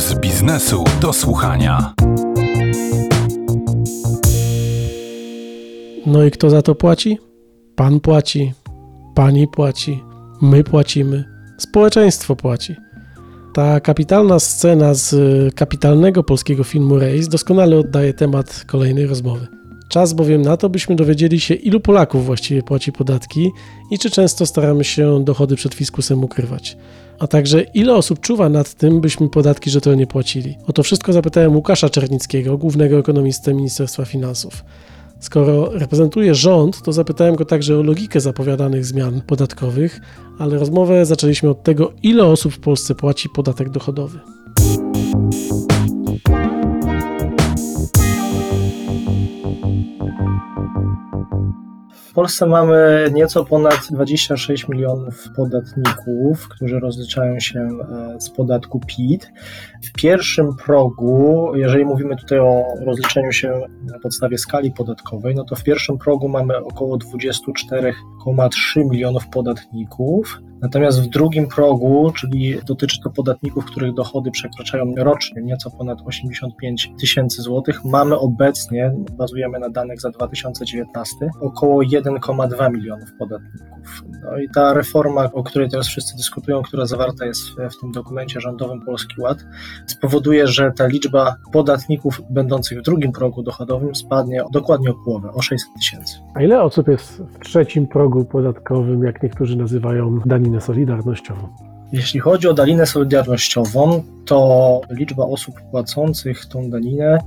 z biznesu do słuchania. No i kto za to płaci? Pan płaci, pani płaci, my płacimy, społeczeństwo płaci. Ta kapitalna scena z kapitalnego polskiego filmu Rejs doskonale oddaje temat kolejnej rozmowy. Czas bowiem na to, byśmy dowiedzieli się, ilu Polaków właściwie płaci podatki i czy często staramy się dochody przed fiskusem ukrywać. A także ile osób czuwa nad tym, byśmy podatki rzetelnie płacili. O to wszystko zapytałem Łukasza Czernickiego, głównego ekonomistę Ministerstwa Finansów. Skoro reprezentuje rząd, to zapytałem go także o logikę zapowiadanych zmian podatkowych, ale rozmowę zaczęliśmy od tego, ile osób w Polsce płaci podatek dochodowy. Polsce mamy nieco ponad 26 milionów podatników, którzy rozliczają się e, z podatku PIT. W pierwszym progu, jeżeli mówimy tutaj o rozliczeniu się na podstawie skali podatkowej, no to w pierwszym progu mamy około 24,3 milionów podatników. Natomiast w drugim progu, czyli dotyczy to podatników, których dochody przekraczają rocznie nieco ponad 85 tysięcy złotych, mamy obecnie, bazujemy na danych za 2019, około 1,2 milionów podatników. No i ta reforma, o której teraz wszyscy dyskutują, która zawarta jest w tym dokumencie rządowym Polski Ład, spowoduje, że ta liczba podatników będących w drugim progu dochodowym spadnie dokładnie o połowę, o 600 tysięcy. A ile osób jest w trzecim progu podatkowym, jak niektórzy nazywają solidarnościową? Jeśli chodzi o daninę solidarnościową, to liczba osób płacących tą daninę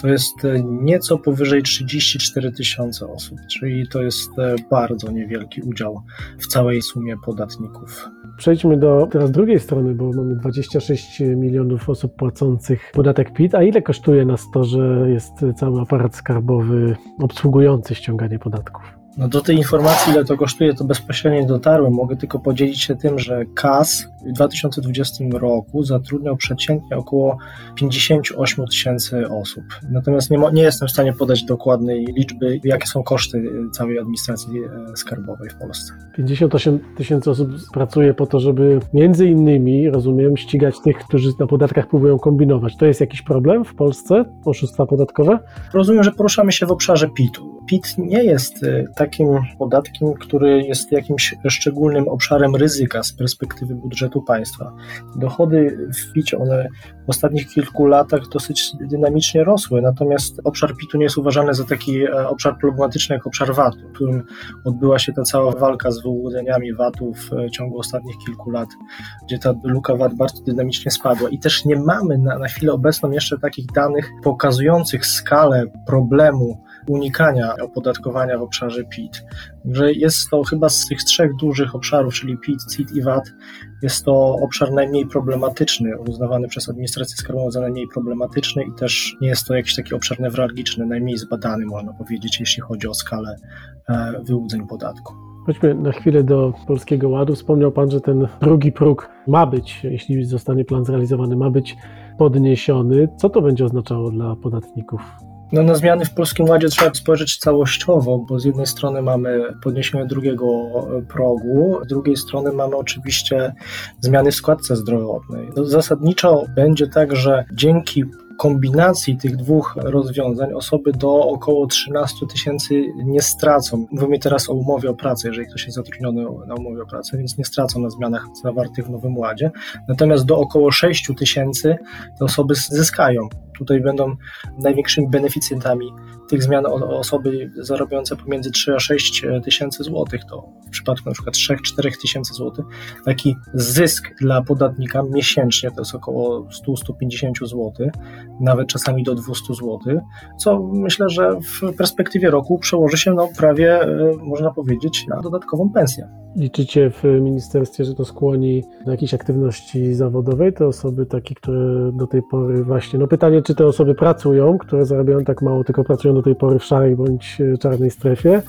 to jest nieco powyżej 34 tysiące osób, czyli to jest bardzo niewielki udział w całej sumie podatników. Przejdźmy do teraz drugiej strony, bo mamy 26 milionów osób płacących podatek PIT. A ile kosztuje nas to, że jest cały aparat skarbowy obsługujący ściąganie podatków? No do tej informacji, ile to kosztuje, to bezpośrednio nie dotarłem. Mogę tylko podzielić się tym, że KAS w 2020 roku zatrudniał przeciętnie około 58 tysięcy osób. Natomiast nie, nie jestem w stanie podać dokładnej liczby, jakie są koszty całej administracji e, skarbowej w Polsce. 58 tysięcy osób pracuje po to, żeby między innymi, rozumiem, ścigać tych, którzy na podatkach próbują kombinować. To jest jakiś problem w Polsce, oszustwa podatkowe? Rozumiem, że poruszamy się w obszarze PIT-u. PIT nie jest tak takim podatkiem, który jest jakimś szczególnym obszarem ryzyka z perspektywy budżetu państwa. Dochody w PIT, one w ostatnich kilku latach dosyć dynamicznie rosły, natomiast obszar PIT-u nie jest uważany za taki e, obszar problematyczny jak obszar VAT-u, w którym odbyła się ta cała walka z wyłudzeniami VAT-u w e, ciągu ostatnich kilku lat, gdzie ta luka VAT bardzo dynamicznie spadła. I też nie mamy na, na chwilę obecną jeszcze takich danych pokazujących skalę problemu unikania opodatkowania w obszarze PIT. Że jest to chyba z tych trzech dużych obszarów, czyli PIT, CIT i VAT, jest to obszar najmniej problematyczny, uznawany przez administrację skarbową za najmniej problematyczny i też nie jest to jakiś taki obszar newralgiczny, najmniej zbadany, można powiedzieć, jeśli chodzi o skalę e, wyłudzeń podatku. Chodźmy na chwilę do Polskiego Ładu. Wspomniał Pan, że ten drugi próg ma być, jeśli zostanie plan zrealizowany, ma być podniesiony. Co to będzie oznaczało dla podatników? No, na zmiany w Polskim Ładzie trzeba spojrzeć całościowo, bo z jednej strony mamy podniesienie drugiego progu, z drugiej strony mamy oczywiście zmiany w składce zdrowotnej. No, zasadniczo będzie tak, że dzięki kombinacji tych dwóch rozwiązań osoby do około 13 tysięcy nie stracą. Mówimy teraz o umowie o pracę, jeżeli ktoś jest zatrudniony na umowie o pracę, więc nie stracą na zmianach zawartych w Nowym Ładzie. Natomiast do około 6 tysięcy te osoby zyskają. Tutaj będą największymi beneficjentami tych zmian osoby zarabiające pomiędzy 3 a 6 tysięcy złotych. To w przypadku na przykład 3-4 tysięcy złotych taki zysk dla podatnika miesięcznie to jest około 100-150 złotych nawet czasami do 200 zł, co myślę, że w perspektywie roku przełoży się no, prawie, e, można powiedzieć, na dodatkową pensję. Liczycie w ministerstwie, że to skłoni do jakiejś aktywności zawodowej te osoby takie, które do tej pory właśnie, no pytanie, czy te osoby pracują, które zarabiają tak mało, tylko pracują do tej pory w szarej bądź e, czarnej strefie,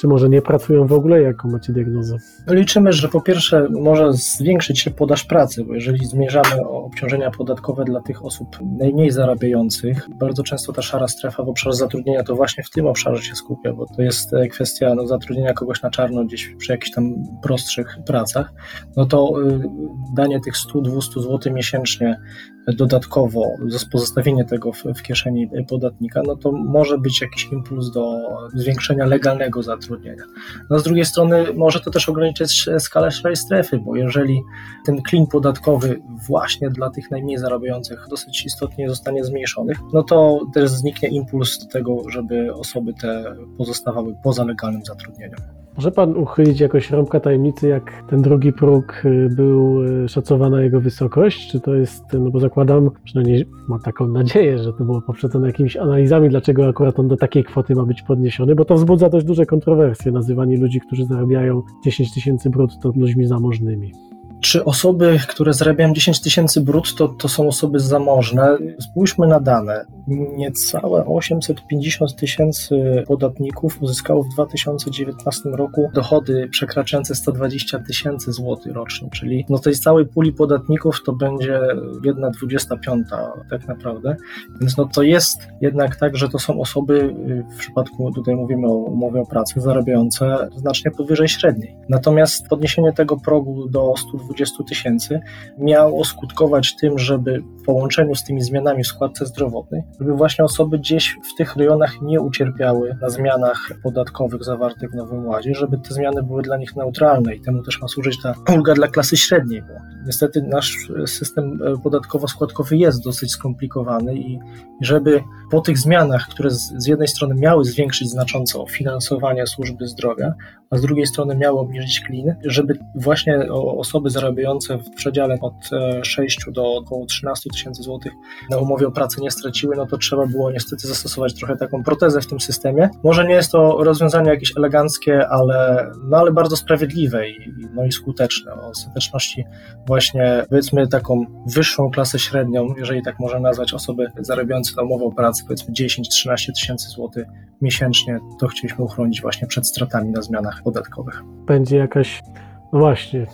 czy może nie pracują w ogóle? Jaką macie diagnozę? Liczymy, że po pierwsze może zwiększyć się podaż pracy, bo jeżeli zmierzamy o obciążenia podatkowe dla tych osób najmniej zarabiających, bardzo często ta szara strefa w obszarze zatrudnienia to właśnie w tym obszarze się skupia, bo to jest e, kwestia no, zatrudnienia kogoś na czarno gdzieś przy jakichś tam prostszych pracach, no to y, danie tych 100-200 zł miesięcznie dodatkowo pozostawienie tego w, w kieszeni podatnika, no to może być jakiś impuls do zwiększenia legalnego zatrudnienia. No z drugiej strony może to też ograniczyć skalę szarej strefy, bo jeżeli ten klin podatkowy właśnie dla tych najmniej zarabiających dosyć istotnie zostanie zmniejszony, no to też zniknie impuls do tego, żeby osoby te pozostawały poza legalnym zatrudnieniem. Może pan uchylić jakoś rąbka tajemnicy, jak ten drugi próg y, był y, szacowana jego wysokość? Czy to jest, no bo zakładam, przynajmniej mam taką nadzieję, że to było poprzedzone jakimiś analizami, dlaczego akurat on do takiej kwoty ma być podniesiony, bo to wzbudza dość duże kontrowersje, nazywanie ludzi, którzy zarabiają 10 tysięcy brutto ludźmi zamożnymi. Czy osoby, które zarabiają 10 tysięcy brutto, to są osoby zamożne? Spójrzmy na dane. Niecałe 850 tysięcy podatników uzyskało w 2019 roku dochody przekraczające 120 tysięcy złotych rocznie, czyli no tej całej puli podatników to będzie jedna 25 tak naprawdę. Więc no to jest jednak tak, że to są osoby, w przypadku tutaj mówimy o umowie o pracę, zarabiające znacznie powyżej średniej. Natomiast podniesienie tego progu do 120 20 tysięcy miało skutkować tym, żeby w połączeniu z tymi zmianami w składce zdrowotnej, żeby właśnie osoby gdzieś w tych rejonach nie ucierpiały na zmianach podatkowych zawartych w Nowym Ładzie, żeby te zmiany były dla nich neutralne i temu też ma służyć ta ulga dla klasy średniej, bo niestety nasz system podatkowo-składkowy jest dosyć skomplikowany i żeby po tych zmianach, które z, z jednej strony miały zwiększyć znacząco finansowanie służby zdrowia, a z drugiej strony miały obniżyć klin, żeby właśnie osoby zarabiające w przedziale od 6 e, do około 13 tysięcy złotych na umowie o pracę nie straciły, no to trzeba było niestety zastosować trochę taką protezę w tym systemie. Może nie jest to rozwiązanie jakieś eleganckie, ale, no ale bardzo sprawiedliwe i, no i skuteczne. O ostateczności właśnie powiedzmy taką wyższą klasę średnią, jeżeli tak można nazwać osoby zarabiające o pracę powiedzmy 10-13 tysięcy złotych miesięcznie, to chcieliśmy uchronić właśnie przed stratami na zmianach podatkowych. Będzie jakaś, no właśnie,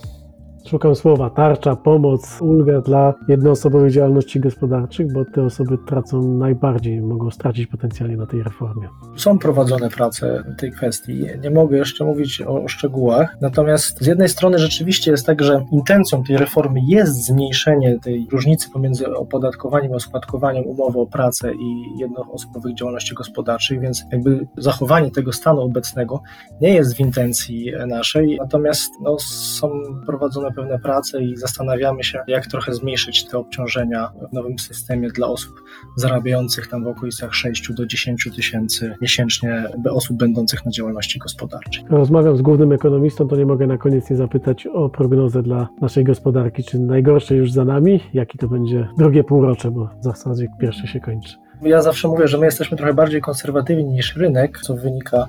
szukam słowa, tarcza, pomoc, ulga dla jednoosobowych działalności gospodarczych, bo te osoby tracą najbardziej, mogą stracić potencjalnie na tej reformie. Są prowadzone prace w tej kwestii. Nie mogę jeszcze mówić o, o szczegółach, natomiast z jednej strony rzeczywiście jest tak, że intencją tej reformy jest zmniejszenie tej różnicy pomiędzy opodatkowaniem i oskładkowaniem umowy o pracę i jednoosobowych działalności gospodarczych, więc jakby zachowanie tego stanu obecnego nie jest w intencji naszej, natomiast no, są prowadzone pewne prace i zastanawiamy się, jak trochę zmniejszyć te obciążenia w nowym systemie dla osób zarabiających tam w okolicach 6 do 10 tysięcy miesięcznie osób będących na działalności gospodarczej. Rozmawiam z głównym ekonomistą, to nie mogę na koniec nie zapytać o prognozę dla naszej gospodarki. Czy najgorsze już za nami? Jaki to będzie drugie półrocze, bo w zasadzie pierwsze się kończy? Ja zawsze mówię, że my jesteśmy trochę bardziej konserwatywni niż rynek, co wynika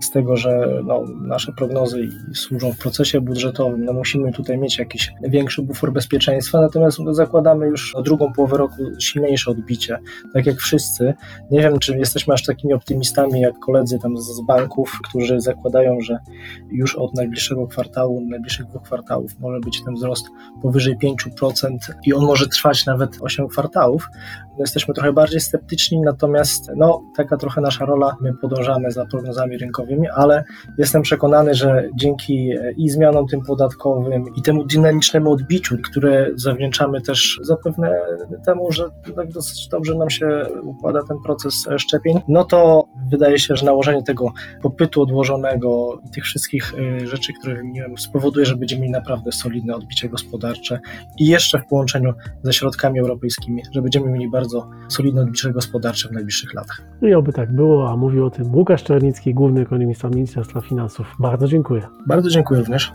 z tego, że no, nasze prognozy służą w procesie budżetowym. No, musimy tutaj mieć jakiś większy bufor bezpieczeństwa, natomiast no, zakładamy już na drugą połowę roku silniejsze odbicie, tak jak wszyscy. Nie wiem, czy jesteśmy aż takimi optymistami jak koledzy tam z banków, którzy zakładają, że już od najbliższego kwartału, najbliższych dwóch kwartałów może być ten wzrost powyżej 5% i on może trwać nawet 8 kwartałów. No, jesteśmy trochę bardziej sceptyczni, natomiast no, taka trochę nasza rola, my podążamy za prognozami rynkowymi ale jestem przekonany, że dzięki i zmianom tym podatkowym i temu dynamicznemu odbiciu, które zawdzięczamy też zapewne temu, że tak dosyć dobrze nam się układa ten proces szczepień, no to wydaje się, że nałożenie tego popytu odłożonego i tych wszystkich y, rzeczy, które wymieniłem, spowoduje, że będziemy mieli naprawdę solidne odbicie gospodarcze i jeszcze w połączeniu ze środkami europejskimi, że będziemy mieli bardzo solidne odbicie gospodarcze w najbliższych latach. I oby tak było, a mówił o tym Łukasz Czarnicki, główny ekonomista Ministerstwa Finansów. Bardzo dziękuję. Bardzo dziękuję również.